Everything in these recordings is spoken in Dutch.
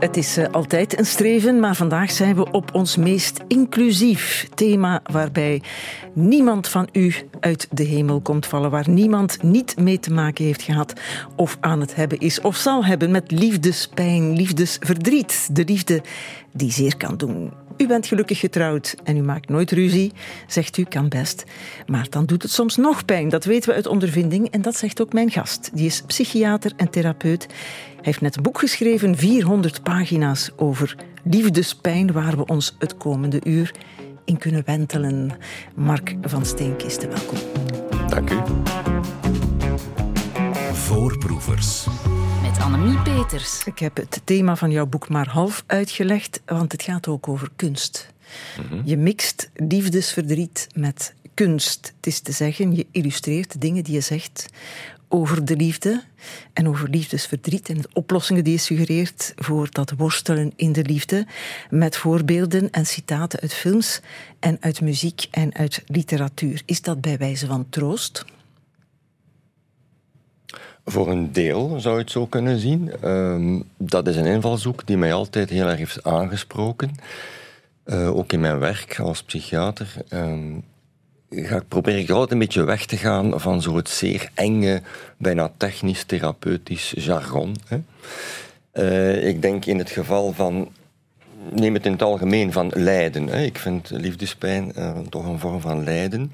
Het is uh, altijd een streven, maar vandaag zijn we op ons meest inclusief thema waarbij niemand van u uit de hemel komt vallen, waar niemand niet mee te maken heeft gehad of aan het hebben is of zal hebben met liefdespijn, liefdesverdriet, de liefde die zeer kan doen. U bent gelukkig getrouwd en u maakt nooit ruzie, zegt u, kan best. Maar dan doet het soms nog pijn, dat weten we uit ondervinding en dat zegt ook mijn gast. Die is psychiater en therapeut. Hij heeft net een boek geschreven, 400 pagina's over liefdespijn, waar we ons het komende uur in kunnen wentelen. Mark van Steenkisten, welkom. Dank u. Voorproevers. Met Annemie Peters. Ik heb het thema van jouw boek maar half uitgelegd, want het gaat ook over kunst. Mhm. Je mixt liefdesverdriet met kunst. Het is te zeggen, je illustreert dingen die je zegt over de liefde en over liefdesverdriet en de oplossingen die je suggereert voor dat worstelen in de liefde met voorbeelden en citaten uit films en uit muziek en uit literatuur. Is dat bij wijze van troost? Voor een deel zou je het zo kunnen zien. Ehm, dat is een invalshoek die mij altijd heel erg heeft aangesproken. Uh, ook in mijn werk als psychiater. Ehm, ga ik probeer ik altijd een beetje weg te gaan van zo het zeer enge, bijna technisch, therapeutisch jargon. Hè. Uh, ik denk in het geval van, neem het in het algemeen, van lijden. Hè. Ik vind liefdespijn uh, toch een vorm van lijden.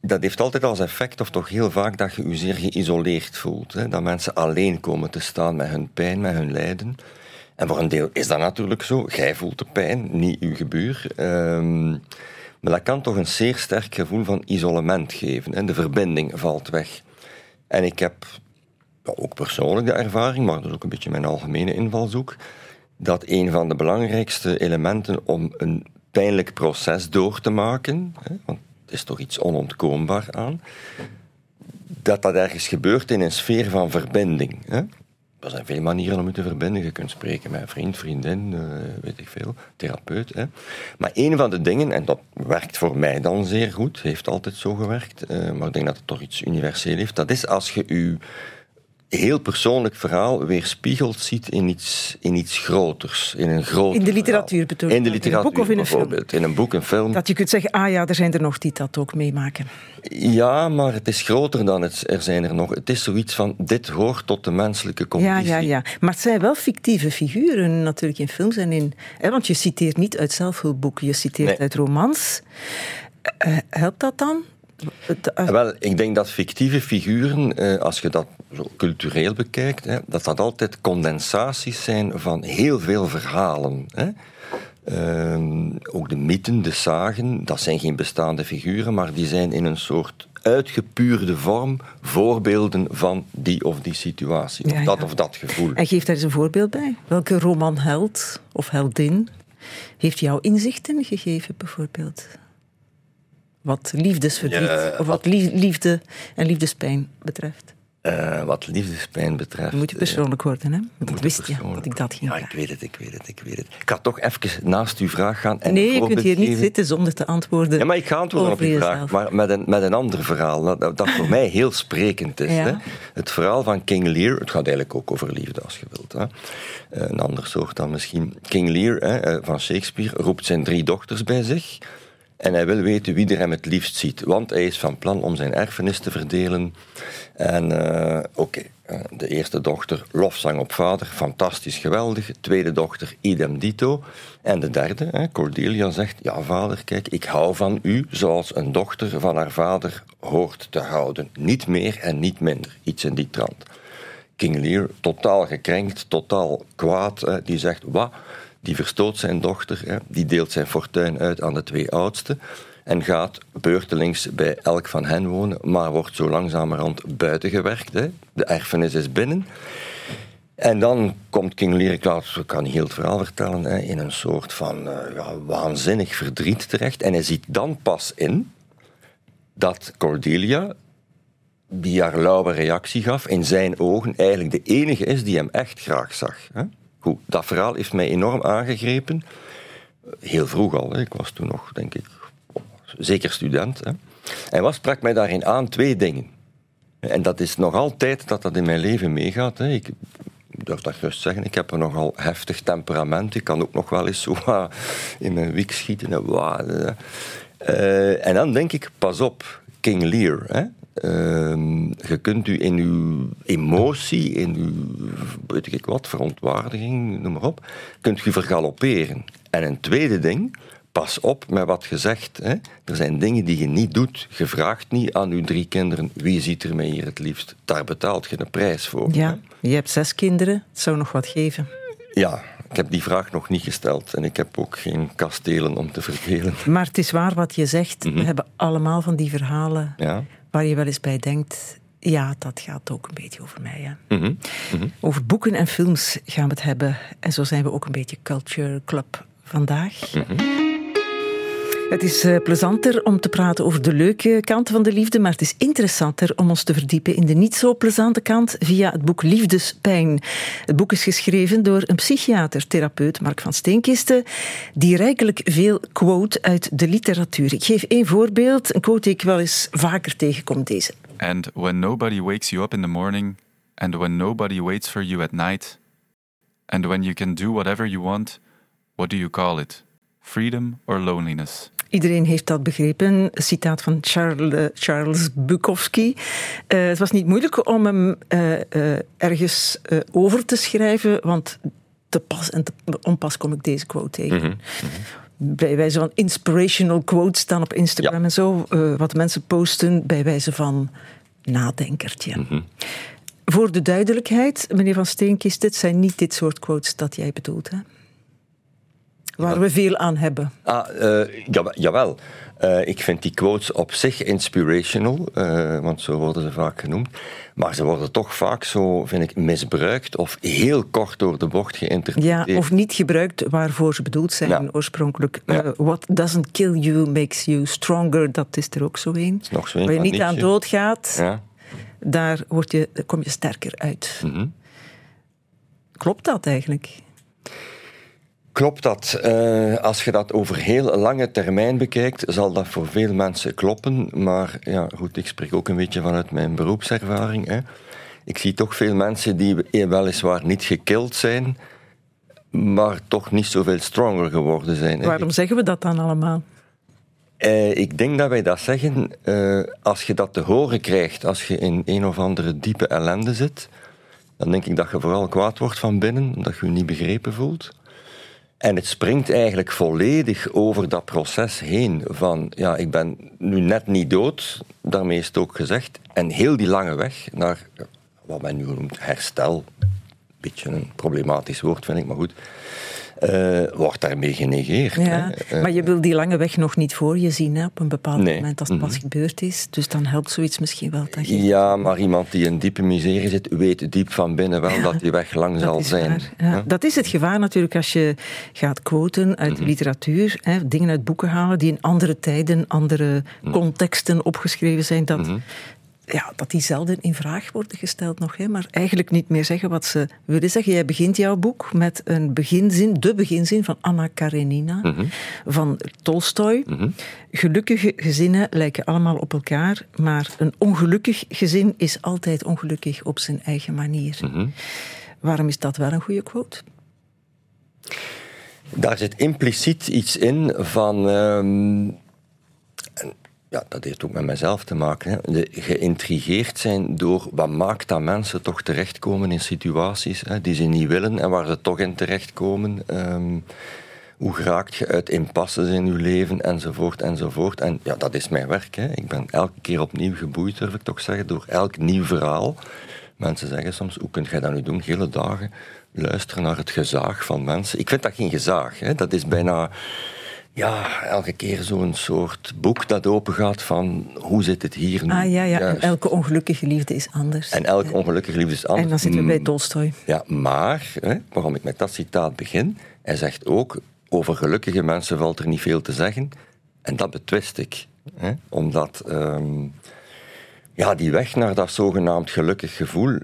Dat heeft altijd als effect, of toch heel vaak, dat je je zeer geïsoleerd voelt. Hè. Dat mensen alleen komen te staan met hun pijn, met hun lijden. En voor een deel is dat natuurlijk zo. Jij voelt de pijn, niet uw gebuur. Uh, maar dat kan toch een zeer sterk gevoel van isolement geven. En de verbinding valt weg. En ik heb ook persoonlijk de ervaring, maar dat is ook een beetje mijn algemene invalshoek, dat een van de belangrijkste elementen om een pijnlijk proces door te maken, want het is toch iets onontkoombaar aan, dat dat ergens gebeurt in een sfeer van verbinding. Er zijn veel manieren om je te verbinden. Je kunt spreken met een vriend, vriendin, uh, weet ik veel, therapeut. Hè. Maar een van de dingen, en dat werkt voor mij dan zeer goed, heeft altijd zo gewerkt, uh, maar ik denk dat het toch iets universeel heeft, dat is als je je heel persoonlijk verhaal weerspiegeld ziet in iets, in iets groters. In een groot In de literatuur bedoel In de literatuur, in een boek of in een film? In een boek, een film. Dat je kunt zeggen, ah ja, er zijn er nog die dat ook meemaken. Ja, maar het is groter dan het, er zijn er nog. Het is zoiets van, dit hoort tot de menselijke conditie. Ja, ja, ja. Maar het zijn wel fictieve figuren natuurlijk in films en in... Hè, want je citeert niet uit zelfhulpboeken, je citeert uit romans. Uh, helpt dat dan? Eh, wel, ik denk dat fictieve figuren, eh, als je dat zo cultureel bekijkt, dat dat altijd condensaties zijn van heel veel verhalen. Ehm, ook de mythen, de zagen, dat zijn geen bestaande figuren, maar die zijn in een soort uitgepuurde vorm voorbeelden van die of die situatie. Of dat of dat gevoel. En geef daar eens een voorbeeld bij. Welke romanheld of heldin heeft jou inzichten gegeven, bijvoorbeeld? wat liefdesverdriet of wat liefde en liefdespijn betreft? Uh, wat liefdespijn betreft. Moet je persoonlijk worden, hè? Dat wist je, dat ik dat ging Ja, ik weet het, ik weet het, ik weet het. Ik ga toch even naast uw vraag gaan. En nee, je kunt hier niet zitten zonder te antwoorden. Ja, maar ik ga antwoorden op uw vraag, maar met een, met een ander verhaal, dat, dat voor mij heel sprekend is. Hè? Het verhaal van King Lear, het gaat eigenlijk ook over liefde als je wilt. Hè? Eh, een ander soort dan misschien. King Lear hè, eh, van Shakespeare roept zijn drie dochters bij zich. En hij wil weten wie er hem het liefst ziet. Want hij is van plan om zijn erfenis te verdelen. En uh, oké. Eh, de eerste dochter, lofzang op vader, fantastisch, geweldig. Tweede dochter, idem dito. En de derde, Cordelia, zegt: Ja, vader, kijk, ik hou van u zoals een dochter van haar vader hoort te houden. Niet meer en niet minder. Iets in die trant. King Lear, totaal gekrenkt, totaal kwaad, die zegt: Wat? Die verstoot zijn dochter, die deelt zijn fortuin uit aan de twee oudsten en gaat beurtelings bij elk van hen wonen, maar wordt zo langzamerhand buitengewerkt. Hè. De erfenis is binnen. En dan komt King Lear, ik kan heel het verhaal vertellen, hè, in een soort van ja, waanzinnig verdriet terecht. En hij ziet dan pas in dat Cordelia, die haar lauwe reactie gaf, in zijn ogen eigenlijk de enige is die hem echt graag zag. Hè. Dat verhaal heeft mij enorm aangegrepen. Heel vroeg al, hè. ik was toen nog, denk ik, zeker student. Hè. En wat sprak mij daarin aan? Twee dingen. En dat is nog altijd dat dat in mijn leven meegaat. Hè. Ik, durf dat gerust zeggen, ik heb een nogal heftig temperament. Ik kan ook nog wel eens zo in mijn wiek schieten. En. Eh, en dan denk ik, pas op, King Lear. Hè? Ehm, je kunt u in uw emotie, in uw weet ik wat, verontwaardiging, noem maar op, kunt u vergalopperen. En een tweede ding, pas op met wat je zegt. Hè. Er zijn dingen die je niet doet. Je vraagt niet aan uw drie kinderen wie ziet er mij hier het liefst. Daar betaalt je een prijs voor. Ja, je hebt zes kinderen, het zou nog wat geven. Ja, ik heb die vraag nog niet gesteld en ik heb ook geen kastelen om te verdelen. Maar het is waar wat je zegt. Mhm. We hebben allemaal van die verhalen Ja. Waar je wel eens bij denkt. Ja, dat gaat ook een beetje over mij. Hè. Mhm. Over boeken en films gaan we het hebben. En zo zijn we ook een beetje Culture Club vandaag. Het is eh, plezanter om te praten over de leuke kant van de liefde, maar het is interessanter om ons te verdiepen in de niet zo plezante kant via het boek Liefdespijn. Het boek is geschreven door een psychiater, therapeut Mark van Steenkisten, die rijkelijk veel quote uit de literatuur. Ik geef één voorbeeld, een quote die ik wel eens vaker tegenkom, deze. And when nobody wakes you up in the morning, and when nobody waits for you at night, and when you can do whatever you want, what do you call it? Freedom or loneliness? Iedereen heeft dat begrepen. Een citaat van Charles, Charles Bukowski. Eh, het was niet moeilijk om hem eh, eh, ergens eh, over te schrijven, want te pas en te onpas kom ik deze quote tegen. Bij wijze van inspirational quotes staan op Instagram Ja. en zo, eh, wat mensen posten bij wijze van nadenkertje. Voor de duidelijkheid, meneer Van Steenkist, dit zijn niet dit soort quotes dat jij bedoelt, hè? Waar we veel aan hebben. Ah, eh, ja, jawel. Eh, ik vind die quotes op zich inspirational, eh, want zo worden ze vaak genoemd. Maar ze worden toch vaak zo, vind ik, misbruikt of heel kort door de bocht Ja, geïnterpreteerd. of niet gebruikt waarvoor ze bedoeld zijn Ja. oorspronkelijk. Ja. What doesn't kill you makes you stronger, dat is er ook zo een. is nog zo een Waar je niet aan Nietzsche. doodgaat, Ja. daar word je, kom je sterker uit. Mhm. Klopt dat eigenlijk? Klopt dat? Eh, als je dat over heel lange termijn bekijkt, zal dat voor veel mensen kloppen. Maar ja, goed, ik spreek ook een beetje vanuit mijn beroepservaring. Hè. Ik zie toch veel mensen die weliswaar niet gekild zijn, maar toch niet zoveel stronger geworden zijn. hè. Waarom zeggen we dat dan allemaal? Eh, ik denk dat wij dat zeggen eh, als je dat te horen krijgt, als je in een of andere diepe ellende zit, dan denk ik dat je vooral kwaad wordt van binnen, omdat je je niet begrepen voelt. En het springt eigenlijk volledig over dat proces heen van, ja, ik ben nu net niet dood, daarmee is het ook gezegd, en heel die lange weg naar wat men nu noemt herstel, beetje een problematisch woord vind ik, maar goed, eh, wordt daarmee genegeerd. Ja, maar je wil die lange weg nog niet voor je zien hè, op een bepaald Nee. moment als het pas Mhm. gebeurd is. Dus dan helpt zoiets misschien wel. Dat je... Ja, maar iemand die in diepe miserie zit, weet diep van binnen wel dat die weg lang zal zijn. ja. Dat is het gevaar natuurlijk als je gaat quoten uit Mhm. literatuur, hè, dingen uit boeken halen die in andere tijden, andere Mhm. contexten opgeschreven zijn, dat, ja, dat die zelden in vraag worden gesteld nog, hè, maar eigenlijk niet meer zeggen wat ze willen zeggen. Jij begint jouw boek met een beginzin, de beginzin van Anna Karenina, Mhm. van Tolstoy. Gelukkige gezinnen lijken allemaal op elkaar, maar een ongelukkig gezin is altijd ongelukkig op zijn eigen manier. Mhm. Waarom is dat wel een goede quote? Daar zit impliciet iets in van. ehm, ja, dat heeft ook met mezelf te maken. Hè. De, geïntrigeerd zijn door wat maakt dat mensen toch terechtkomen in situaties hè, die ze niet willen en waar ze toch in terechtkomen. Ehm, hoe raakt je uit impasses in je leven, enzovoort, enzovoort. En ja, dat is mijn werk. Hè. Ik ben elke keer opnieuw geboeid, durf ik toch zeggen, door elk nieuw verhaal. Mensen zeggen soms, hoe kun jij dat nu doen? Hele dagen luisteren naar het gezaag van mensen. Ik vind dat geen gezaag. Hè. Dat is bijna ja, elke keer zo'n soort boek dat opengaat van hoe zit het hier nu? Ah ja, ja. En elke ongelukkige liefde is anders. En elk Ja. ongelukkige liefde is anders. En dan zitten we bij Mm, Tolstoy. ja, maar, hè, waarom ik met dat citaat begin, hij zegt ook, over gelukkige mensen valt er niet veel te zeggen. En dat betwist ik. Hè, omdat ehm, ja, die weg naar dat zogenaamd gelukkig gevoel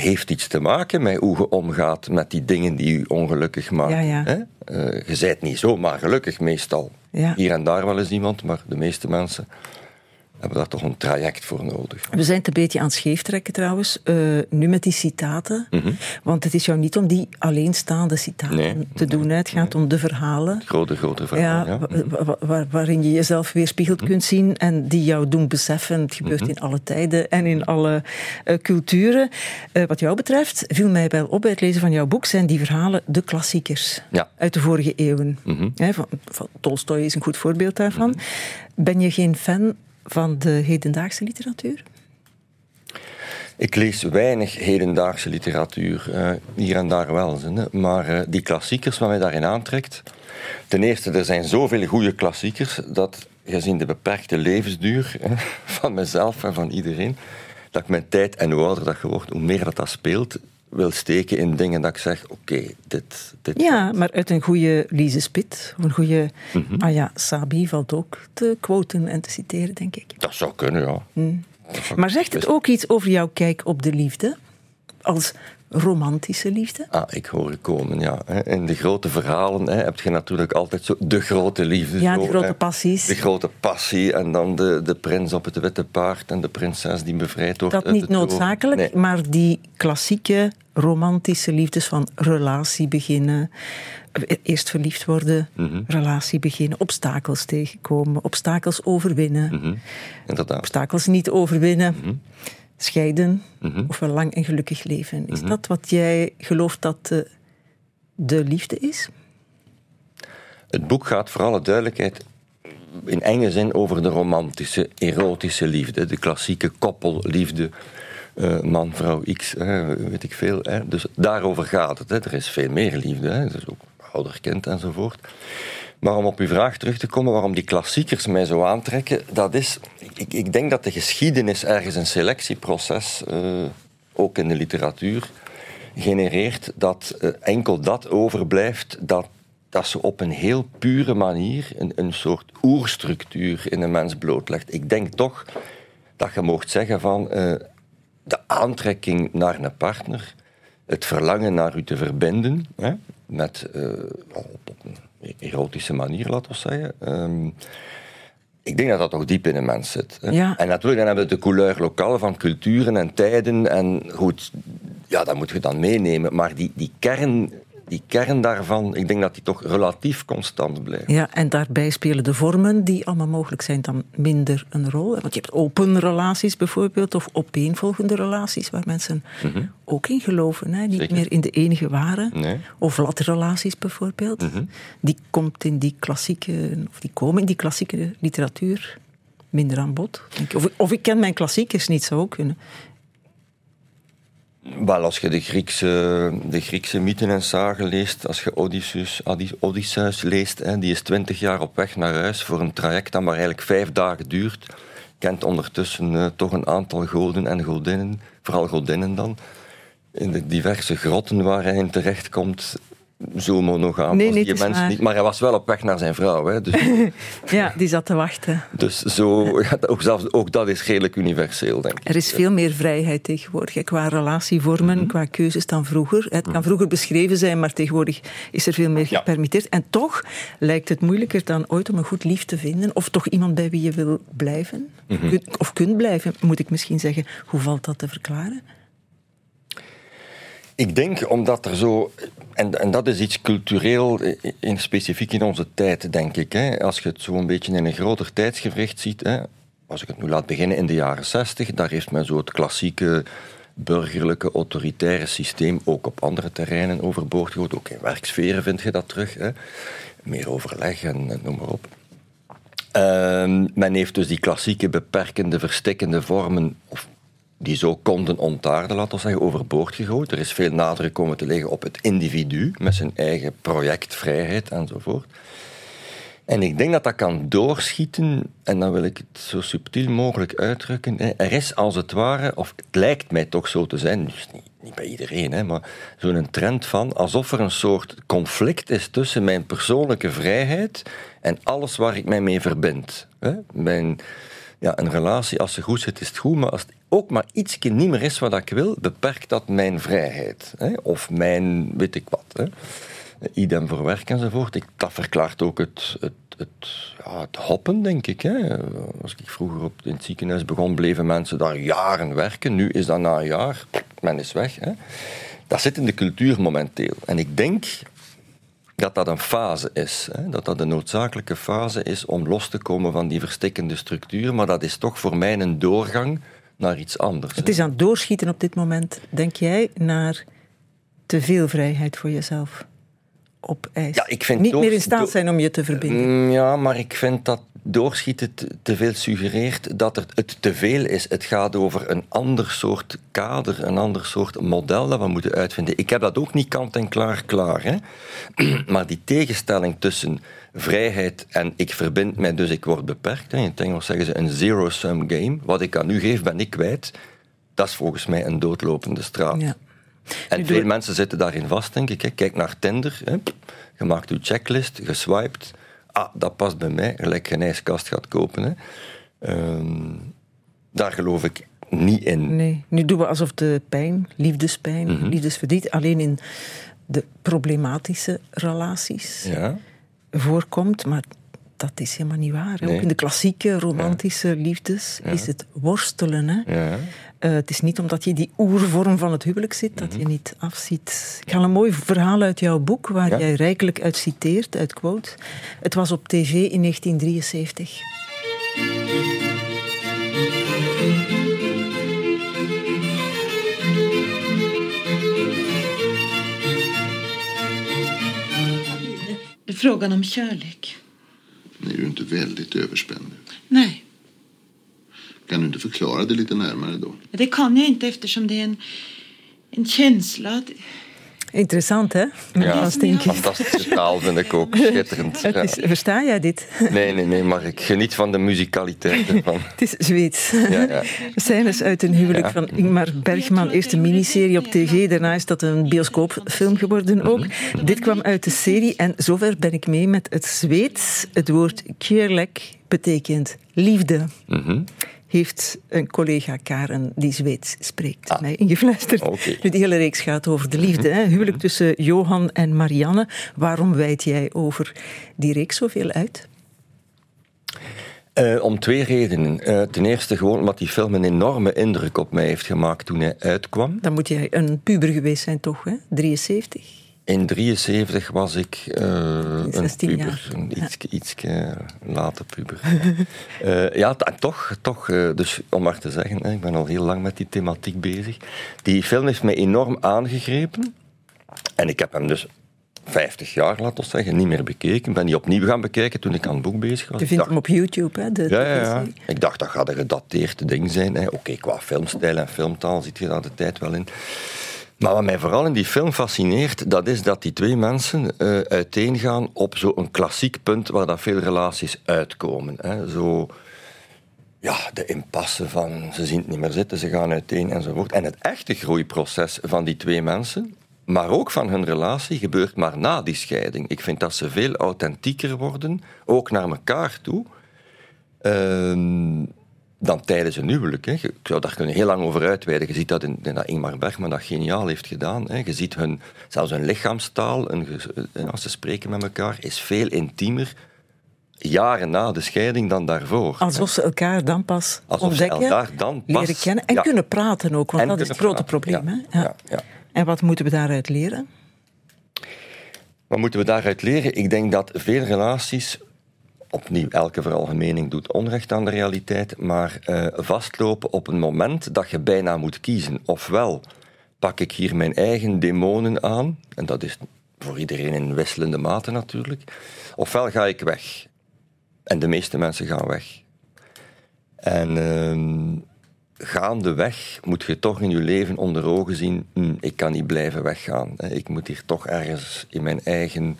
heeft iets te maken met hoe je omgaat met die dingen die je ongelukkig maken. Ja, ja. Hè? Eh, je bent niet zomaar gelukkig meestal. Ja. Hier en daar wel eens iemand, maar de meeste mensen hebben we daar toch een traject voor nodig. We zijn het een beetje aan het scheeftrekken trouwens, uh, nu met die citaten. Mhm. Want het is jou niet om die alleenstaande citaten Nee, te doen. Het gaat om de verhalen. Grote, grote verhaal. Ja, Ja, wa- wa- waar- waarin je jezelf weerspiegeld kunt zien en die jou doen beseffen. Het gebeurt Mhm. in alle tijden en in alle eh, culturen. Eh, wat jou betreft, viel mij wel op bij het lezen van jouw boek, zijn die verhalen de klassiekers Ja. uit de vorige eeuwen. Mhm. Van, van Tolstoy is een goed voorbeeld daarvan. Ben je geen fan van de hedendaagse literatuur? Ik lees weinig hedendaagse literatuur, eh, hier en daar wel. Maar eh, die klassiekers wat mij daarin aantrekt. Ten eerste, er zijn zoveel goede klassiekers dat, gezien de beperkte levensduur van mezelf en van iedereen, dat ik mijn tijd en hoe ouder dat hoe meer dat dat speelt, wil steken in dingen dat ik zeg: oké, dit, dit. Ja, maar uit een goede Lise Spit, een goede Mhm. ah ja, Sabi valt ook te quoten en te citeren, denk ik. Dat zou kunnen, ja. Dat zou Maar zegt het ook iets over jouw kijk op de liefde? Als romantische liefde? Ah, ik hoor het komen, ja. In de grote verhalen hè, heb je natuurlijk altijd zo de grote liefde. Ja, zo, de grote hè. passies. De grote passie en dan de, de prins op het witte paard en de prinses die bevrijd wordt Dat niet noodzakelijk, Nee. maar die klassieke romantische liefdes van relatie beginnen, eh, eerst verliefd worden, Mhm. relatie beginnen, obstakels tegenkomen, obstakels overwinnen, Mhm. Inderdaad. obstakels niet overwinnen, Mhm. Scheiden, ofwel lang en gelukkig leven. Mhm. Is dat wat jij gelooft dat de, de liefde is? Het boek gaat voor alle duidelijkheid in enge zin over de romantische, erotische liefde. De klassieke koppelliefde. eh, man, vrouw, X, hè, weet ik veel. Hè. Dus daarover gaat het. Hè. Er is veel meer liefde. Hè. Dus ook ouder kind enzovoort. Maar om op uw vraag terug te komen, waarom die klassiekers mij zo aantrekken, dat is, ik, ik denk dat de geschiedenis ergens een selectieproces, eh, ook in de literatuur, genereert dat eh, enkel dat overblijft dat, dat ze op een heel pure manier een, een soort oerstructuur in een mens blootlegt. Ik denk toch dat je mocht zeggen van eh, de aantrekking naar een partner, het verlangen naar u te verbinden, hè, met, erotische manier, laten we zeggen. Ehm, ik denk dat dat toch diep in een mens zit. Ja. En natuurlijk, dan hebben we de couleur lokaal van culturen en tijden. En goed, ja, dat moet je dan meenemen. Maar die, die, kern, die kern daarvan, ik denk dat die toch relatief constant blijft. Ja, en daarbij spelen de vormen die allemaal mogelijk zijn dan minder een rol. Want je hebt open relaties bijvoorbeeld, of opeenvolgende relaties waar mensen ook in geloven. Hè? Niet Zeker. meer in de enige ware. Nee. Of latrelaties bijvoorbeeld. Die, komt in die klassieke, of die komen in die klassieke literatuur minder aan bod. denk ik. Of, of ik ken mijn klassiekers niet, zou ook kunnen. Wel, als je de Griekse, de Griekse mythen en zagen leest, als je Odysseus, Odysseus leest, hè, die is twintig jaar op weg naar huis voor een traject dat maar eigenlijk vijf dagen duurt, kent ondertussen eh, toch een aantal goden en godinnen, vooral godinnen dan, in de diverse grotten waar hij in terechtkomt. Zo monogaam Nee, nee, die het is mens waar. niet, maar hij was wel op weg naar zijn vrouw. Hè, dus, Ja, die zat te wachten. dus zo, ja, ook, zelfs, ook dat is redelijk universeel, denk ik. Er is veel meer vrijheid tegenwoordig qua relatievormen, Mhm. qua keuzes dan vroeger. Het kan vroeger beschreven zijn, maar tegenwoordig is er veel meer Ja. gepermitteerd. En toch lijkt het moeilijker dan ooit om een goed lief te vinden. Of toch iemand bij wie je wil blijven. Mhm. Of kunt blijven, moet ik misschien zeggen. Hoe valt dat te verklaren? Ik denk omdat er zo. En, en dat is iets cultureel, eh, in, specifiek in onze tijd, denk ik. Hè. Als je het zo een beetje in een groter tijdsgevricht ziet. Hè, als ik het nu laat beginnen in de jaren zestig, daar heeft men zo het klassieke burgerlijke autoritaire systeem ook op andere terreinen overboord gegooid. Ook in werksferen vind je dat terug. Hè. Meer overleg en, noem maar op. Ehm, men heeft dus die klassieke beperkende, verstikkende vormen, of die zo konden ontaarden, laten we zeggen, overboord gegooid. Er is veel nadruk komen te liggen op het individu, met zijn eigen project, vrijheid enzovoort. En ik denk dat dat kan doorschieten, en dan wil ik het zo subtiel mogelijk uitdrukken. Er is als het ware, of het lijkt mij toch zo te zijn, dus niet, niet bij iedereen, hè, maar zo'n trend van alsof er een soort conflict is tussen mijn persoonlijke vrijheid en alles waar ik mij mee verbind. Hè. Mijn, ja, een relatie, als ze goed zit, is het goed, maar als het ook maar ietsje niet meer is wat ik wil, beperkt dat mijn vrijheid. Hè, of mijn weet ik wat. Idem voor werk enzovoort. Ik, dat verklaart ook het, het, het, ja, hoppen, denk ik. Hè. Als ik vroeger op, in het ziekenhuis begon, bleven mensen daar jaren werken. Nu is dat na een jaar, men is weg. Hè. Dat zit in de cultuur momenteel. En ik denk dat dat een fase is. Hè? Dat dat een noodzakelijke fase is om los te komen van die verstikkende structuur. Maar dat is toch voor mij een doorgang naar iets anders. Het is aan het doorschieten op dit moment, denk jij, naar te veel vrijheid voor jezelf op ijs. Ja, ik vind Niet door- meer in staat zijn om je te verbinden. Mm, Ja, maar ik vind dat doorschieten te, te veel suggereert dat er, het te veel is. Het gaat over een ander soort kader, een ander soort model dat we moeten uitvinden. Ik heb dat ook niet kant en klaar klaar. Hè? Maar die tegenstelling tussen vrijheid en ik verbind mij, dus ik word beperkt. In het Engels zeggen ze een zero-sum game. Wat ik aan u geef, ben ik kwijt. Dat is volgens mij een doodlopende straat. Ja. En veel mensen zitten daarin vast, denk ik. Hè. Kijk naar Tinder. Hè. Je maakt je checklist, geswiped. Ah, dat past bij mij. Gelijk je een ijskast gaat kopen. Hè. Ehm, daar geloof ik niet in. Nee, nu doen we alsof de pijn, liefdespijn, Mhm. liefdesverdriet alleen in de problematische relaties Ja? Voorkomt, maar dat is helemaal niet waar. Nee. Ook in de klassieke romantische liefdes is het worstelen. Hè? Ja. Eh, het is niet omdat je die oervorm van het huwelijk zit dat je niet afziet. Ik haal een mooi verhaal uit jouw boek waar jij rijkelijk uit citeert, uit quote. Het was op tv in 1973. Frågan om kärlek. Är du inte väldigt överspänd nu? Nej, Kan du inte förklara det lite närmare då? det kan jag inte eftersom det är en, en känsla. Interessant, hè? Ja, fantastische taal vind ik ook. Schitterend. Ja. is, versta jij dit? Nee, nee, nee, maar ik geniet van de musicaliteit ervan. Het is Zweeds. Ja, ja. Scènes uit een huwelijk Ja. van Ingmar Bergman. Eerst een miniserie op tv, daarna is dat een bioscoopfilm geworden ook. Dit kwam uit de serie en zover ben ik mee met het Zweeds. Het woord kierlek betekent liefde. Mhm. Heeft een collega Karen die Zweeds spreekt mij ingefluisterd. Oké. Nu, die hele reeks gaat over de liefde. Hè? Huwelijk tussen Johan en Marianne. Waarom wijd jij over die reeks zoveel uit? Eh, om twee redenen. Eh, ten eerste gewoon omdat die film een enorme indruk op mij heeft gemaakt toen hij uitkwam. Dan moet jij een puber geweest zijn, toch? Hè? 73? In 73 was ik eh, een 16 puber, iets, iets later puber. Eh, ja, toch, toch eh, dus om maar te zeggen, hè, ik ben al heel lang met die thematiek bezig. Die film heeft mij enorm aangegrepen. En ik heb hem dus 50 jaar, laten we zeggen, niet meer bekeken. Ik ben die opnieuw gaan bekijken toen ik aan het boek bezig was. Je vindt dacht- hem op YouTube, hè? De ja, ja, ja. Ik dacht dat gaat een gedateerd ding zijn. Oké, qua filmstijl en filmtaal zit je daar de tijd wel in. Maar wat mij vooral in die film fascineert, dat is dat die twee mensen eh uiteengaan op zo'n klassiek punt waar dat veel relaties uitkomen. Hè. Zo, ja, de impasse van ze zien het niet meer zitten, ze gaan uiteen enzovoort. En het echte groeiproces van die twee mensen, maar ook van hun relatie, gebeurt maar na die scheiding. Ik vind dat ze veel authentieker worden, ook naar elkaar toe, ehm, dan tijdens een huwelijk. Hè. Ik zou daar kunnen heel lang over uitweiden. Je ziet dat in, in dat Ingmar Bergman dat geniaal heeft gedaan. Hè. Je ziet hun, zelfs hun lichaamstaal, als ze spreken met elkaar, is veel intiemer jaren na de scheiding dan daarvoor. Alsof ze elkaar dan pas Alsof ze elkaar dan pas- leren kennen en ja. kunnen praten ook, want En dat is het grote praten, probleem. ja. Hè? Ja, ja. En wat moeten we daaruit leren? Wat moeten we daaruit leren? Ik denk dat veel relaties, opnieuw, elke veralgemening doet onrecht aan de realiteit, maar eh, vastlopen op een moment dat je bijna moet kiezen. Ofwel pak ik hier mijn eigen demonen aan, en dat is voor iedereen in wisselende mate natuurlijk, ofwel ga ik weg. En de meeste mensen gaan weg. En ehm, gaandeweg moet je toch in je leven onder ogen zien: hm, ik kan niet blijven weggaan. Ik moet hier toch ergens in mijn eigen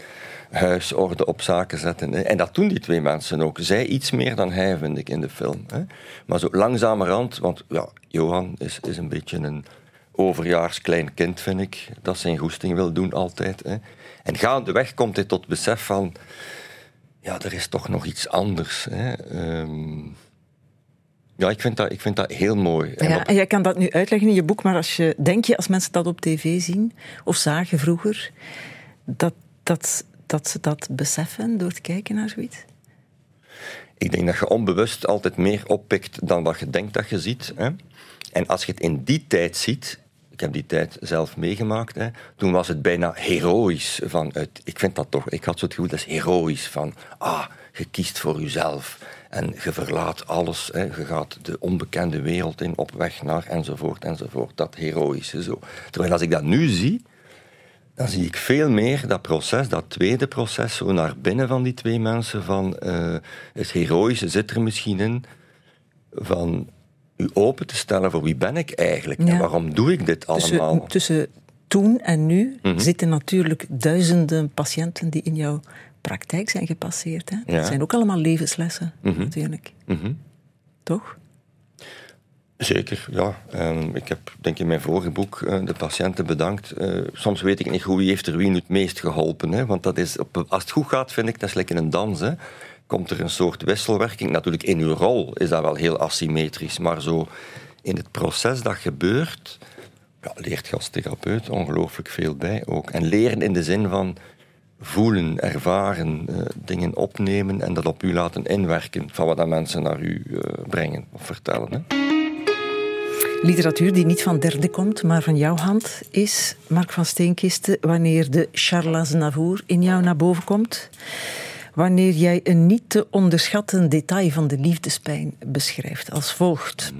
huis orde op zaken zetten. En dat doen die twee mensen ook. Zij iets meer dan hij, vind ik, in de film. Maar zo langzamerhand, want ja, Johan is, is een beetje een overjaars klein kind, vind ik, dat zijn goesting wil doen altijd. En gaandeweg komt hij tot besef van: ja, er is toch nog iets anders. Hè. Ehm, ja, ik vind, dat, ik vind dat heel mooi. En Ja, en jij kan dat nu uitleggen in je boek, maar als je, denk je, als mensen dat op tv zien, of zagen vroeger, dat dat, dat ze dat beseffen door te kijken naar zoiets? Ik denk dat je onbewust altijd meer oppikt dan wat je denkt dat je ziet. Hè? En als je het in die tijd ziet, ik heb die tijd zelf meegemaakt, hè, toen was het bijna heroïs. Van het, ik vind dat toch, ik had zo het gevoel, dat is heroïs. Van, ah, je kiest voor jezelf en je verlaat alles. Hè, je gaat de onbekende wereld in, op weg naar enzovoort enzovoort. Dat heroïsche zo. Terwijl als ik dat nu zie, dan zie ik veel meer dat proces, dat tweede proces, zo naar binnen van die twee mensen. Van uh, het heroïsche zit er misschien in. Van u open te stellen voor wie ben ik eigenlijk en waarom doe ik dit allemaal. Tussen, tussen toen en nu mhm. zitten natuurlijk duizenden patiënten die in jouw praktijk zijn gepasseerd. Hè? Dat zijn ook allemaal levenslessen, mm natuurlijk. Mhm. Toch? Zeker, ja. Um, ik heb denk in mijn vorige boek uh, de patiënten bedankt. Uh, soms weet ik niet hoe wie heeft er wie nu het meest geholpen. Hè? Want dat is op, als het goed gaat, vind ik, dat is lekker een dans. Hè? Komt er een soort wisselwerking. Natuurlijk, in uw rol is dat wel heel asymmetrisch. Maar zo in het proces dat gebeurt, ja, leert je als therapeut ongelooflijk veel bij ook. En leren in de zin van voelen, ervaren, uh, dingen opnemen en dat op u laten inwerken van wat dat mensen naar u brengen of vertellen. Hè? Literatuur die niet van derde komt, maar van jouw hand, is Mark van Steenkisten wanneer de Charles Navour in jou naar boven komt. Wanneer jij een niet te onderschatten detail van de liefdespijn beschrijft als volgt.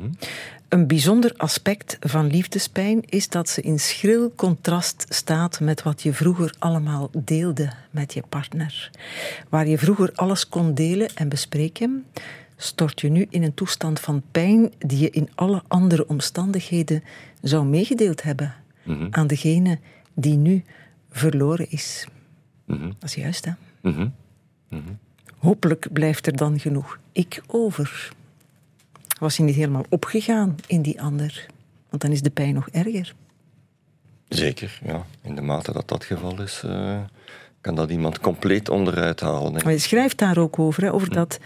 Een bijzonder aspect van liefdespijn is dat ze in schril contrast staat met wat je vroeger allemaal deelde met je partner. Waar je vroeger alles kon delen en bespreken, stort je nu in een toestand van pijn die je in alle andere omstandigheden zou meegedeeld hebben Mhm. aan degene die nu verloren is. Mhm. Dat is juist, hè? Mhm. Hopelijk blijft er dan genoeg ik over. Was je niet helemaal opgegaan in die ander? Want dan is de pijn nog erger. Zeker, ja. In de mate dat dat geval is, eh, kan dat iemand compleet onderuit halen. hè. Maar je schrijft daar ook over, hè, over dat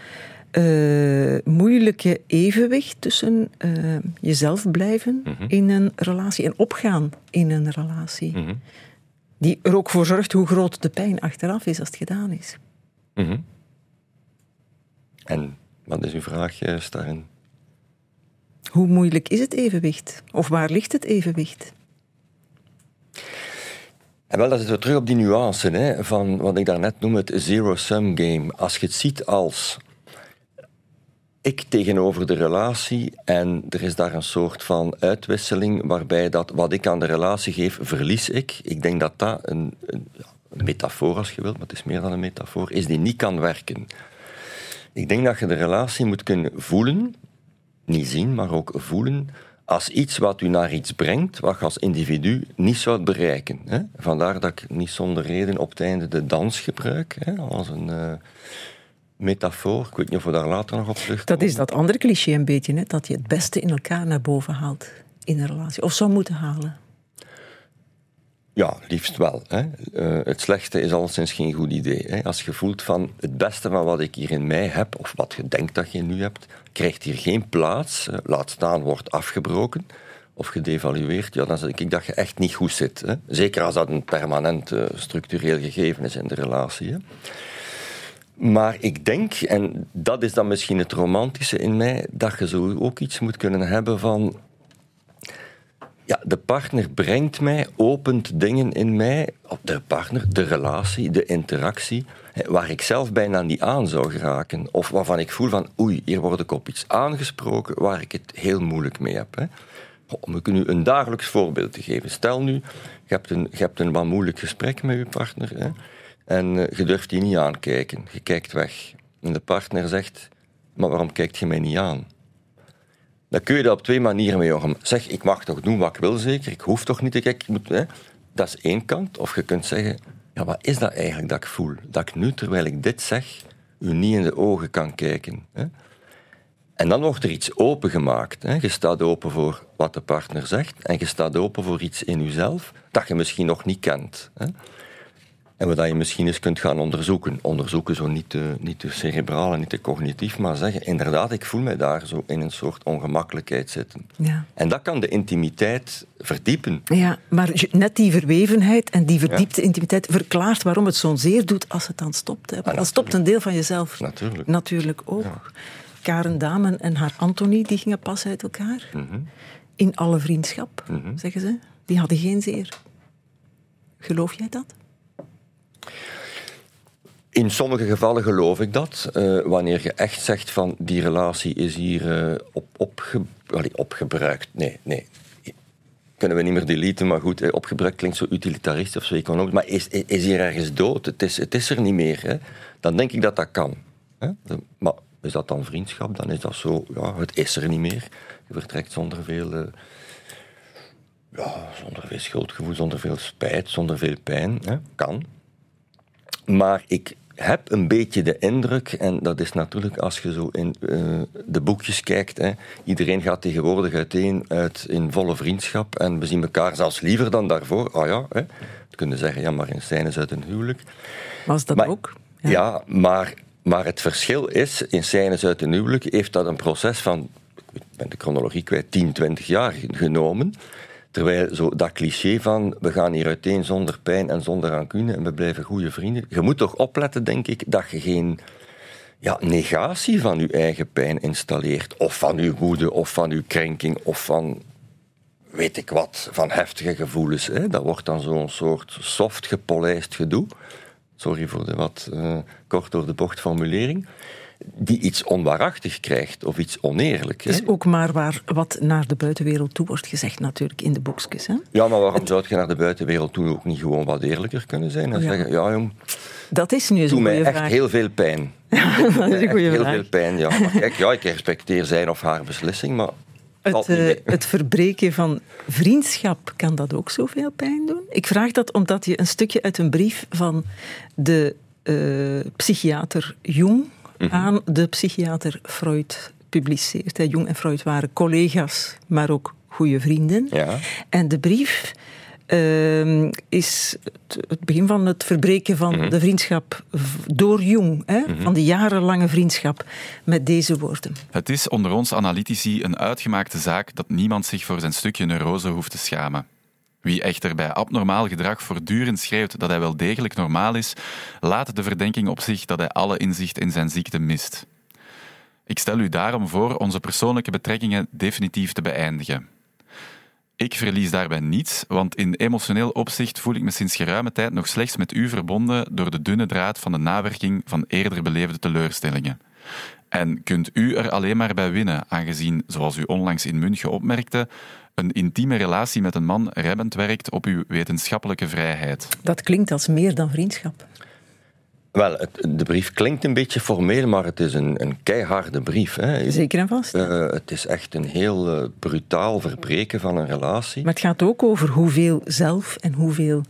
eh, moeilijke evenwicht tussen eh, jezelf blijven in een relatie en opgaan in een relatie. Mhm. Die er ook voor zorgt hoe groot de pijn achteraf is als het gedaan is. Mhm. En wat is uw vraag juist daarin? Hoe moeilijk is het evenwicht? Of waar ligt het evenwicht? En wel, dat zitten we terug op die nuance hè, van wat ik daarnet noem het zero-sum game. Als je het ziet als ik tegenover de relatie en er is daar een soort van uitwisseling waarbij dat wat ik aan de relatie geef, verlies ik. Ik denk dat dat een, een, een metafoor, als je wilt, maar het is meer dan een metafoor, is die niet kan werken. Ik denk dat je de relatie moet kunnen voelen, niet zien, maar ook voelen, als iets wat u naar iets brengt, wat je als individu niet zou bereiken. Hè? Vandaar dat ik niet zonder reden op het einde de dans gebruik, hè, als een uh, metafoor. Ik weet niet of we daar later nog op terugkomen. Dat is dat andere cliché een beetje, hè? dat je het beste in elkaar naar boven haalt in een relatie. Of zou moeten halen. Ja, liefst wel. Hè. Uh, het slechte is alleszins geen goed idee. Hè. Als je voelt van het beste van wat ik hier in mij heb, of wat je denkt dat je nu hebt, krijgt hier geen plaats, uh, laat staan, wordt afgebroken of gedevalueerd, ja, dan denk ik dat je echt niet goed zit. Hè. Zeker als dat een permanent uh, structureel gegeven is in de relatie. Maar ik denk, en dat is dan misschien het romantische in mij, dat je zo ook iets moet kunnen hebben van ja, de partner brengt mij, opent dingen in mij, de partner, de relatie, de interactie, waar ik zelf bijna niet aan zou geraken. Of waarvan ik voel van, oei, hier word ik op iets aangesproken waar ik het heel moeilijk mee heb. Hè. Om ik u een dagelijks voorbeeld te geven. Stel nu, je hebt een, je hebt een wat moeilijk gesprek met je partner hè, en uh, je durft die niet aankijken. Je kijkt weg. En de partner zegt, maar waarom kijkt je mij niet aan? Dan kun je dat op twee manieren mee omgaan. Zeg, ik mag toch doen wat ik wil, zeker. Ik hoef toch niet te kijken. Dat is één kant. Of je kunt zeggen, ja, wat is dat eigenlijk dat ik voel? Dat ik nu, terwijl ik dit zeg, u niet in de ogen kan kijken. Hè? En dan wordt er iets opengemaakt. Hè? Je staat open voor wat de partner zegt en je staat open voor iets in jezelf dat je misschien nog niet kent. Hè? En wat je misschien eens kunt gaan onderzoeken. Onderzoeken zo niet te, niet te cerebraal en niet te cognitief, maar zeggen, inderdaad, ik voel mij daar zo in een soort ongemakkelijkheid zitten. Ja. En dat kan de intimiteit verdiepen. Ja, maar net die verwevenheid en die verdiepte intimiteit verklaart waarom het zo'n zeer doet als het dan stopt. Hè. Want dan stopt een deel van jezelf. Natuurlijk. Natuurlijk ook. Karen Damen en haar Anthony, die gingen pas uit elkaar. Mhm. In alle vriendschap, zeggen ze. Die hadden geen zeer. Geloof jij dat? In sommige gevallen geloof ik dat. eh, wanneer je echt zegt van die relatie is hier eh, op, opge, opgebruikt. Nee, nee. Kunnen we niet meer deleten, maar goed, eh, opgebruikt klinkt zo utilitaristisch of zo economisch. Maar is, is hier ergens dood? Het is, het is er niet meer. Hè? Dan denk ik dat dat kan. Hè? Maar is dat dan vriendschap? Dan is dat zo, ja, het is er niet meer. Je vertrekt zonder veel, ja, zonder veel schuldgevoel, zonder veel spijt, zonder veel pijn. Hè? Kan. Maar ik heb een beetje de indruk, en dat is natuurlijk als je zo in eh, de boekjes kijkt, hè, iedereen gaat tegenwoordig uiteen uit in volle vriendschap en we zien elkaar zelfs liever dan daarvoor. Ah ja, hè. we kunnen zeggen, ja, maar in scènes uit een huwelijk. Was dat Maar- ook? Ja, maar, maar het verschil is, in scènes uit een huwelijk heeft dat een proces van, ik ben de chronologie kwijt, 10, 20 jaar genomen. Terwijl zo dat cliché van we gaan hier uiteen zonder pijn en zonder rancune en we blijven goede vrienden. Je moet toch opletten, denk ik, dat je geen ja, negatie van je eigen pijn installeert. Of van je woede, of van je krenking, of van weet ik wat, van heftige gevoelens. Hè. Dat wordt dan zo'n soort soft gepolijst gedoe. Sorry voor de wat eh, kort door de bocht formulering. Die iets onwaarachtig krijgt of iets oneerlijk. Het is ook maar waar wat naar de buitenwereld toe wordt gezegd, natuurlijk, in de boekjes. Hè? Ja, maar waarom zou je naar de buitenwereld toe ook niet gewoon wat eerlijker kunnen zijn? En Ja. zeggen, ja jong, Dat is nu doe mij echt vraag. heel veel pijn. dat is een goede heel vraag. veel pijn, ja. Maar kijk, ja, ik respecteer zijn of haar beslissing, maar Het, eh, het verbreken van vriendschap, kan dat ook zoveel pijn doen? Ik vraag dat omdat je een stukje uit een brief van de eh, psychiater Jung Mhm. aan de psychiater Freud publiceert. Jung en Freud waren collega's, maar ook goede vrienden. Ja. En de brief ehm, is het, begin van het verbreken van Mhm. de vriendschap door Jung, hè, van de jarenlange vriendschap, met deze woorden. Het is onder ons analytici een uitgemaakte zaak dat niemand zich voor zijn stukje neurose hoeft te schamen. Wie echter bij abnormaal gedrag voortdurend schreeuwt dat hij wel degelijk normaal is, laat de verdenking op zich dat hij alle inzicht in zijn ziekte mist. Ik stel u daarom voor onze persoonlijke betrekkingen definitief te beëindigen. Ik verlies daarbij niets, want in emotioneel opzicht voel ik me sinds geruime tijd nog slechts met u verbonden door de dunne draad van de nawerking van eerder beleefde teleurstellingen. En kunt u er alleen maar bij winnen, aangezien, zoals u onlangs in München opmerkte, een intieme relatie met een man remmend werkt op uw wetenschappelijke vrijheid. Dat klinkt als meer dan vriendschap. Wel, het, de brief klinkt een beetje formeel, maar het is een, een keiharde brief. Hè. Zeker en vast. Eh, het is echt een heel eh, brutaal verbreken van een relatie. Maar het gaat ook over hoeveel zelf en hoeveel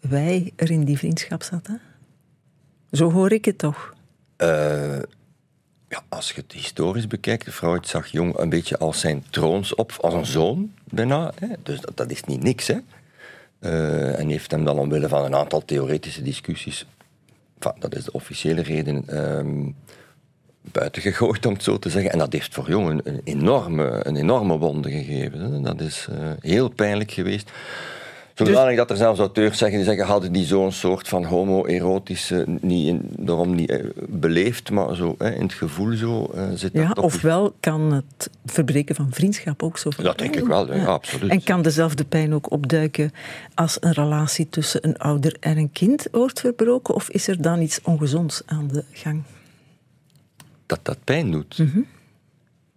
wij er in die vriendschap zat. Hè? Zo hoor ik het toch. Eh, ja, als je het historisch bekijkt, Freud zag Jong een beetje als zijn troonsop, als een zoon bijna. Hè. Dus dat, is niet niks. Hè. Eh, en heeft hem dan omwille van een aantal theoretische discussies, dat is de officiële reden, ehm buiten gegooid, om het zo te zeggen. En dat heeft voor Jong een, een enorme, een enorme wonde gegeven. Hè. Dat is eh, heel pijnlijk geweest. Zodanig dat er zelfs auteurs zeggen, die zeggen, hadden die zo'n soort van homoerotische, niet in, daarom niet eh, beleefd, maar zo hè, in het gevoel zo eh, zit Ja, dat toch... ofwel kan het verbreken van vriendschap ook zo Dat denk ik wel, ja, absoluut. En kan dezelfde pijn ook opduiken als een relatie tussen een ouder en een kind wordt verbroken? Of is er dan iets ongezonds aan de gang? dat dat pijn doet. Mhm.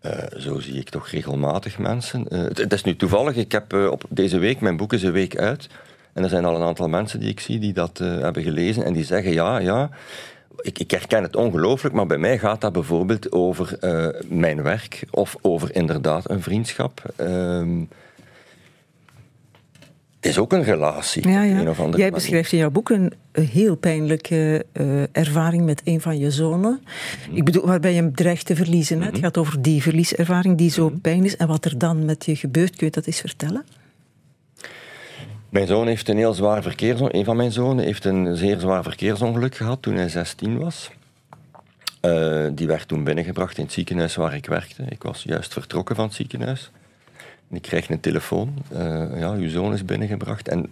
Eh, zo zie ik toch regelmatig mensen. Eh, het, is nu toevallig, ik heb eh, op deze week, mijn boek is een week uit. En er zijn al een aantal mensen die ik zie die dat hebben gelezen en die zeggen: ja, ja. Ik, ik herken het ongelooflijk, maar bij mij gaat dat bijvoorbeeld over mijn werk of over inderdaad een vriendschap. Het is ook een relatie. Ja, op ja. een of andere Jij beschrijft in jouw boek een, heel pijnlijke eh, ervaring met een van je zonen. Mhm. Ik bedoel, waarbij je hem dreigt te verliezen. Het gaat over die verlieservaring die Mhm. zo pijn is. En wat er dan met je gebeurt, kun je dat eens vertellen? Mijn zoon heeft een heel zwaar verkeersongeluk. Een van mijn zonen heeft een zeer zwaar verkeersongeluk gehad toen hij 16 was. Uh, die werd toen binnengebracht in het ziekenhuis waar ik werkte. Ik was juist vertrokken van het ziekenhuis. Ik kreeg een telefoon. Uh, ja, uw zoon is binnengebracht. En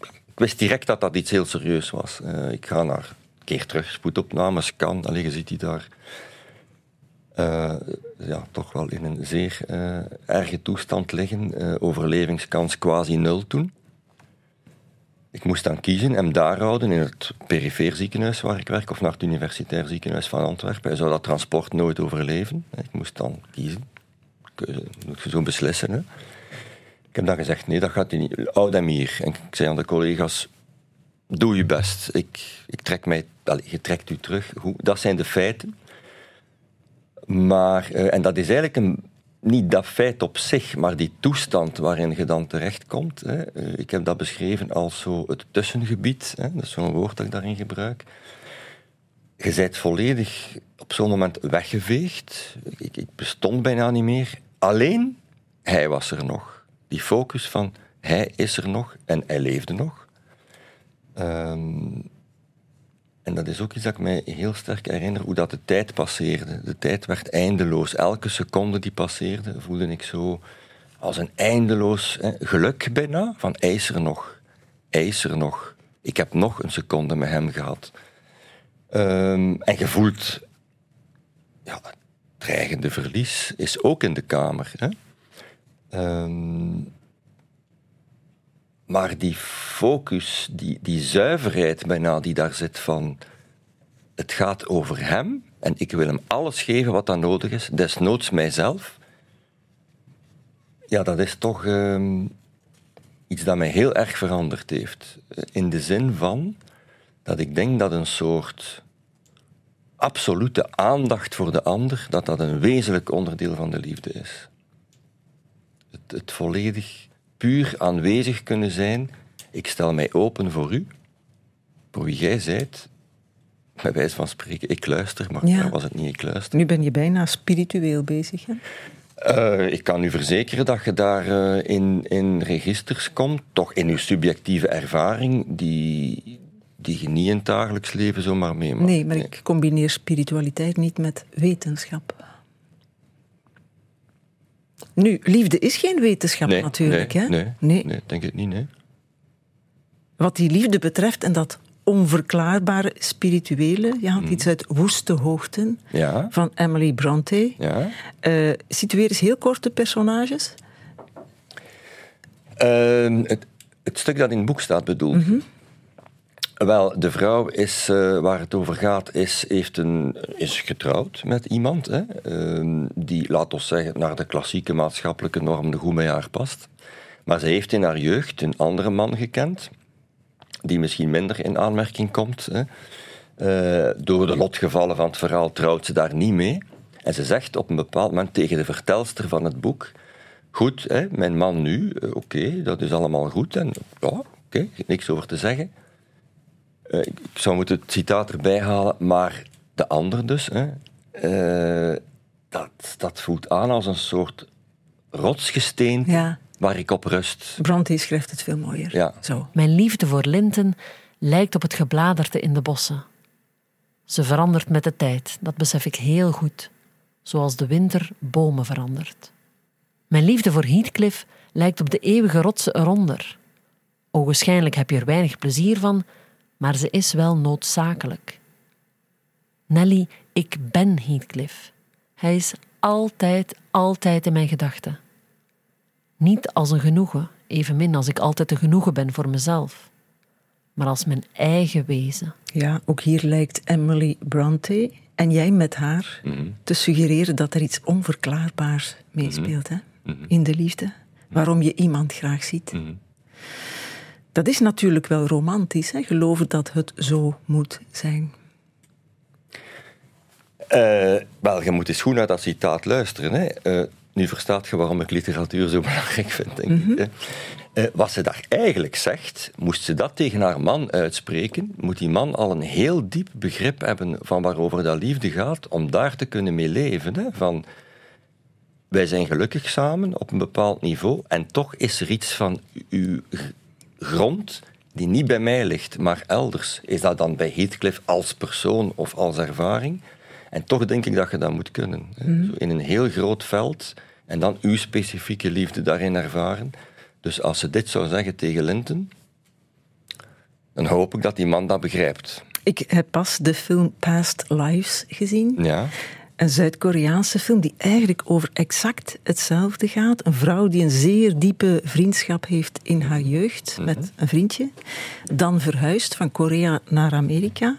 ik wist direct dat dat iets heel serieus was. Uh, ik ga naar keer terug, spoedopname, scan. Allee, je ziet die daar ja, toch wel in een zeer erge toestand liggen. overlevingskans quasi nul toen. Ik moest dan kiezen, hem daar houden in het perifeer ziekenhuis waar ik werk, of naar het universitair ziekenhuis van Antwerpen. Hij zou dat transport nooit overleven. Ik moest dan kiezen. Keuze, moet je zo beslissen. Hè. Ik heb dan gezegd, nee, dat gaat niet. Houd hem hier. En ik zei aan de collega's, doe je best. Ik, ik trek mij, je trekt u terug. Dat zijn de feiten. Maar, uh, en dat is eigenlijk een niet dat feit op zich, maar die toestand waarin je dan terechtkomt. Hè. Eh, ik heb dat beschreven als zo het tussengebied. Hè. Dat is zo'n woord dat ik daarin gebruik. Je bent volledig op zo'n moment weggeveegd. Ik, ik, bestond bijna niet meer. Alleen hij was er nog. Die focus van hij is er nog en hij leefde nog. Um, en dat is ook iets dat ik mij heel sterk herinner, hoe dat de tijd passeerde. De tijd werd eindeloos. Elke seconde die passeerde, voelde ik zo als een eindeloos geluk bijna. Van ijs er nog, ijs er nog. Ik heb nog een seconde met hem gehad. Um, en gevoeld, ja, dreigende verlies is ook in de kamer. Hè. Um, maar die focus, die, die zuiverheid bijna die daar zit van... Het gaat over hem en ik wil hem alles geven wat dan nodig is, desnoods mijzelf. Ja, dat is toch uh, iets dat mij heel erg veranderd heeft. In de zin van dat ik denk dat een soort absolute aandacht voor de ander, dat dat een wezenlijk onderdeel van de liefde is. Het, het volledig puur aanwezig kunnen zijn. Ik stel mij open voor u, voor wie jij zijt. Bij wijze van spreken, ik luister, maar ja. was het niet ik luister. Nu ben je bijna spiritueel bezig, hè? Uh, ik kan u verzekeren dat je daar uh, in, in registers komt, toch in uw subjectieve ervaring, die, die je niet in het dagelijks leven zomaar meemaakt. Nee, maar ik combineer spiritualiteit niet met wetenschap. Nu, liefde is geen wetenschap natuurlijk. Nee, hè? Nee, nee, nee, denk ik niet, nee. Wat die liefde betreft en dat onverklaarbare spirituele, je had mm. iets uit Woeste Hoogten ja. van Emily Bronte. Ja. Uh, situeer eens heel korte personages. Uh, het, het, stuk dat in het boek staat bedoeld. Mm -hmm. Wel, de vrouw is, uh, waar het over gaat, is, heeft een, is getrouwd met iemand hè, uh, die, laat ons zeggen, naar de klassieke maatschappelijke norm de goed bij haar past. Maar ze heeft in haar jeugd een andere man gekend, die misschien minder in aanmerking komt. Hè. Uh, door de lotgevallen van het verhaal trouwt ze daar niet mee. En ze zegt op een bepaald moment tegen de vertelster van het boek: Goed, hè, mijn man nu, oké, okay, dat is allemaal goed. En ja, oké, niks over te zeggen. Uh, ik zou moeten het citaat erbij halen, maar de ander dus, hè, uh, dat, dat voelt aan als een soort rotsgesteen ja. waar ik op rust. Bronte schrijft het veel mooier. Ja. Zo. Mijn liefde voor linten lijkt op het gebladerte in de bossen. Ze verandert met de tijd, dat besef ik heel goed, zoals de winter bomen verandert. Mijn liefde voor Heathcliff lijkt op de eeuwige rotsen eronder. Ogenschijnlijk heb je er weinig plezier van, maar ze is wel noodzakelijk. Nelly, ik ben Heathcliff. Hij is altijd, altijd in mijn gedachten. Niet als een genoegen, evenmin als ik altijd een genoegen ben voor mezelf, maar als mijn eigen wezen. Ja, ook hier lijkt Emily Bronte en jij met haar Mhm. te suggereren dat er iets onverklaarbaars meespeelt hè? in de liefde. Waarom je iemand graag ziet. Mhm. Dat is natuurlijk wel romantisch, hè? geloven dat het zo moet zijn. Uh, wel, je moet eens goed naar dat citaat luisteren. Hè. Uh, nu verstaat je waarom ik literatuur zo belangrijk vind, denk Mhm. ik. Hè. Uh, wat ze daar eigenlijk zegt, moest ze dat tegen haar man uitspreken, moet die man al een heel diep begrip hebben van waarover dat liefde gaat, om daar te kunnen mee leven. Hè. Van, wij zijn gelukkig samen op een bepaald niveau, en toch is er iets van uw grond die niet bij mij ligt, maar elders. Is dat dan bij Heathcliff als persoon of als ervaring? En toch denk ik dat je dat moet kunnen. hè. Zo in een heel groot veld en dan uw specifieke liefde daarin ervaren. Dus als ze dit zou zeggen tegen Linton, dan hoop ik dat die man dat begrijpt. Ik heb pas de film Past Lives gezien. Ja. Een Zuid-Koreaanse film die eigenlijk over exact hetzelfde gaat. Een vrouw die een zeer diepe vriendschap heeft in haar jeugd met een vriendje. Dan verhuist van Korea naar Amerika.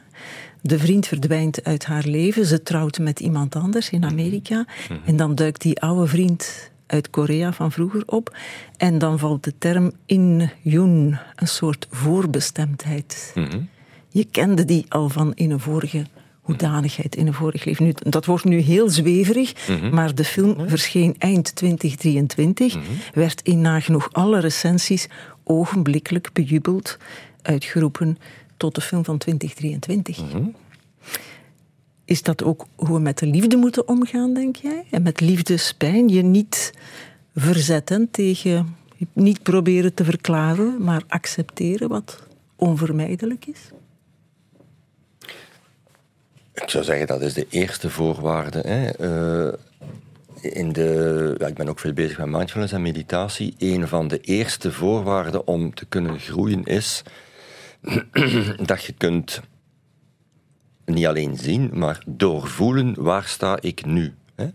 De vriend verdwijnt uit haar leven. Ze trouwt met iemand anders in Amerika. En dan duikt die oude vriend uit Korea van vroeger op. En dan valt de term in-yun, een soort voorbestemdheid. Je kende die al van in een vorige hoedanigheid, in een vorig leven. Nu, dat wordt nu heel zweverig, maar de film verscheen eind 2023, werd in nagenoeg alle recensies ogenblikkelijk bejubeld, uitgeroepen tot de film van 2023. Is dat ook hoe we met de liefde moeten omgaan, denk jij? En met liefdespijn je niet verzetten tegen, niet proberen te verklaren, maar accepteren wat onvermijdelijk is? Ik zou zeggen dat is de eerste voorwaarde. Hè. Eh, in de, ik ben ook veel bezig met mindfulness en meditatie. Een van de eerste voorwaarden om te kunnen groeien is dat je kunt niet alleen zien, maar doorvoelen waar sta ik nu. Hè.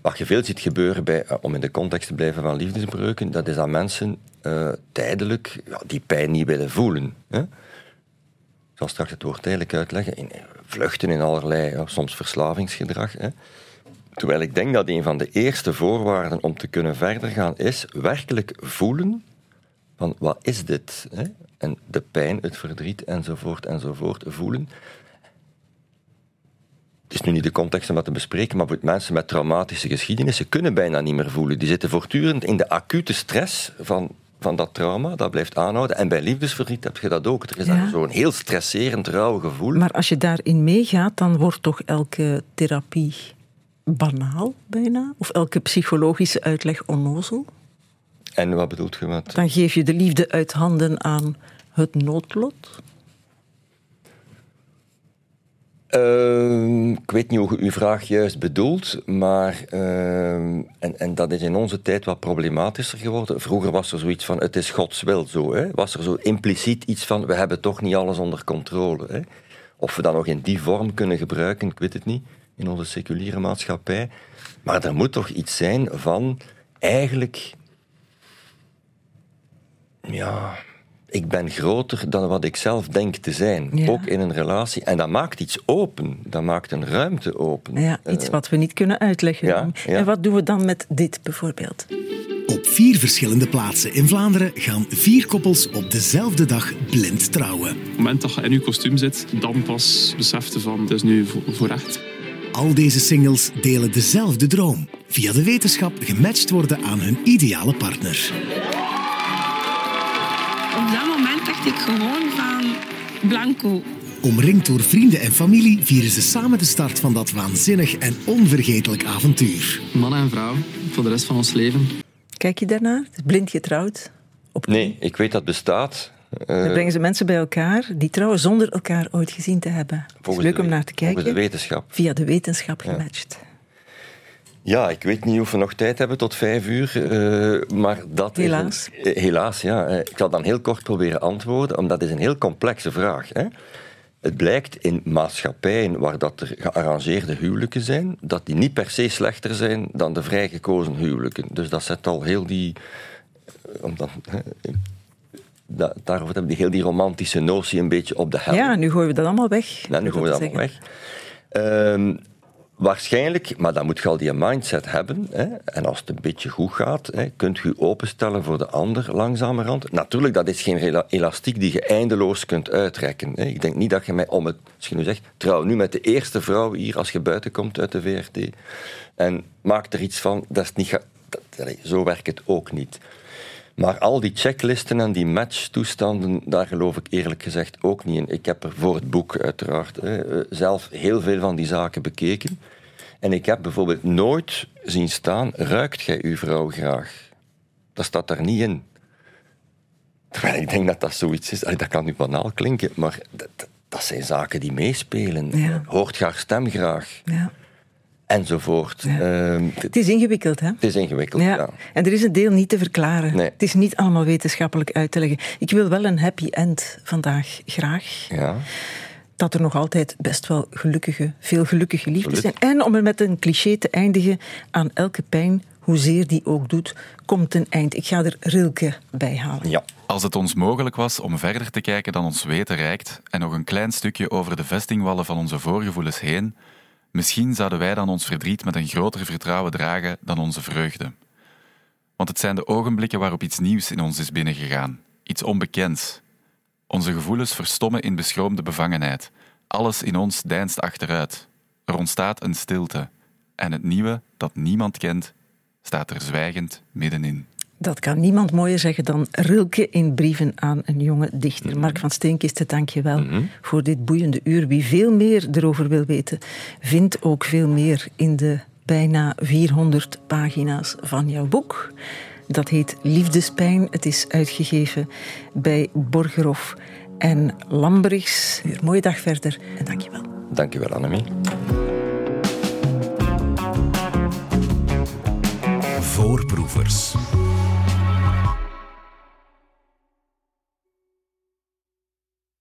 Wat je veel ziet gebeuren, bij, eh, om in de context te blijven van liefdesbreuken, dat is dat mensen eh, tijdelijk ja, die pijn niet willen voelen. Hè. Ik zal straks het woord tijdelijk uitleggen. In, vluchten in allerlei, soms verslavingsgedrag. Hè. Terwijl ik denk dat een van de eerste voorwaarden om te kunnen verder gaan is werkelijk voelen van wat is dit? Hè? En de pijn, het verdriet enzovoort enzovoort voelen. Het is nu niet de context om dat te bespreken, maar mensen met traumatische geschiedenissen kunnen bijna niet meer voelen. Die zitten voortdurend in de acute stress van, van dat trauma, dat blijft aanhouden. En bij liefdesverdriet heb je dat ook. Er is Ja. zo'n heel stresserend, rauw gevoel. Maar als je daarin meegaat, dan wordt toch elke therapie banaal bijna? Of elke psychologische uitleg onnozel? En wat bedoelt je met... Dan geef je de liefde uit handen aan het noodlot? Ehm, ik weet niet hoe je uw vraag juist bedoelt, maar ehm, en, en dat is in onze tijd wat problematischer geworden. Vroeger was er zoiets van het is Gods wil zo. Hè? Was er zo impliciet iets van we hebben toch niet alles onder controle. Hè? Of we dat nog in die vorm kunnen gebruiken, ik weet het niet, in onze seculiere maatschappij. Maar er moet toch iets zijn van eigenlijk ja, ik ben groter dan wat ik zelf denk te zijn. Ja. Ook in een relatie. En dat maakt iets open. Dat maakt een ruimte open. Ja, iets Eh, wat we niet kunnen uitleggen. ja, ja. En wat doen we dan met dit bijvoorbeeld? Op vier verschillende plaatsen in Vlaanderen gaan vier koppels op dezelfde dag blind trouwen. Op het moment dat je in je kostuum zit, dan pas besefte van het is nu voor, voor echt. Al deze singles delen dezelfde droom. Via de wetenschap gematcht worden aan hun ideale partner. Dacht ik gewoon van blanco. Omringd door vrienden en familie vieren ze samen de start van dat waanzinnig en onvergetelijk avontuur. Man en vrouw, voor de rest van ons leven. Kijk je daarnaar? Blind getrouwd. Op Nee, ik weet dat bestaat. Eh, Dan brengen ze mensen bij elkaar die trouwen zonder elkaar ooit gezien te hebben. Het is volgens leuk de om naar te Volgens de kijken. wetenschap. Via de wetenschap gematcht. Ja, ik weet niet of we nog tijd hebben tot vijf uur. eh, maar dat is Helaas. een- eh, helaas, ja. Ik zal dan heel kort proberen antwoorden, omdat het is een heel complexe vraag. Hè. Het blijkt in maatschappijen waar dat er gearrangeerde huwelijken zijn, dat die niet per se slechter zijn dan de vrijgekozen huwelijken. Dus dat zet al heel die... eh, Omdat, da- daarover hebben die heel die romantische notie een beetje op de helft. Ja, nu gooien we dat allemaal weg. Ja, nu gaan we dat allemaal weg. Ehm, waarschijnlijk, maar dan moet je al die mindset hebben. Hè, en als het een beetje goed gaat, hè, kunt je openstellen voor de ander langzamerhand. Natuurlijk, dat is geen elastiek die je eindeloos kunt uitrekken. Hè. Ik denk niet dat je mij om het, als je nu zegt, trouw nu met de eerste vrouw hier als je buiten komt uit de VRT. En maak er iets van, dat is niet... zo werkt het ook niet. Maar al die checklisten en die matchtoestanden, daar geloof ik eerlijk gezegd ook niet in. Ik heb er voor het boek uiteraard eh, zelf heel veel van die zaken bekeken. En ik heb bijvoorbeeld nooit zien staan, ruikt jij uw vrouw graag? Dat staat daar niet in. Terwijl ik denk dat dat zoiets is. Dat kan nu banaal klinken, maar dat, dat zijn zaken die meespelen. Ja. Hoort haar stem graag. Ja. Enzovoort. Ehm, Het is ingewikkeld, hè? het is ingewikkeld, Ja. ja. En er is een deel niet te verklaren. Nee. Het is niet allemaal wetenschappelijk uit te leggen. Ik wil wel een happy end vandaag graag. ja. Dat er nog altijd best wel gelukkige, veel gelukkige liefdes zijn. En om er met een cliché te eindigen, aan elke pijn, hoezeer die ook doet, komt een eind. Ik ga er Rilke bij halen. ja. Als het ons mogelijk was om verder te kijken dan ons weten reikt en nog een klein stukje over de vestingwallen van onze voorgevoelens heen, misschien zouden wij dan ons verdriet met een groter vertrouwen dragen dan onze vreugde. Want het zijn de ogenblikken waarop iets nieuws in ons is binnengegaan, iets onbekends. Onze gevoelens verstommen in beschroomde bevangenheid. Alles in ons deinst achteruit. Er ontstaat een stilte. En het nieuwe, dat niemand kent, staat er zwijgend middenin. Dat kan niemand mooier zeggen dan Rilke in brieven aan een jonge dichter. Mark van Steenkisten, dank je wel voor dit boeiende uur. Wie veel meer erover wil weten, vindt ook veel meer in de bijna 400 pagina's van jouw boek. Dat heet Liefdespijn. Het is uitgegeven bij Borgerhof en Lamberichs. Mooie dag verder en dank je wel. Dank je wel, Annemie. Voorproevers.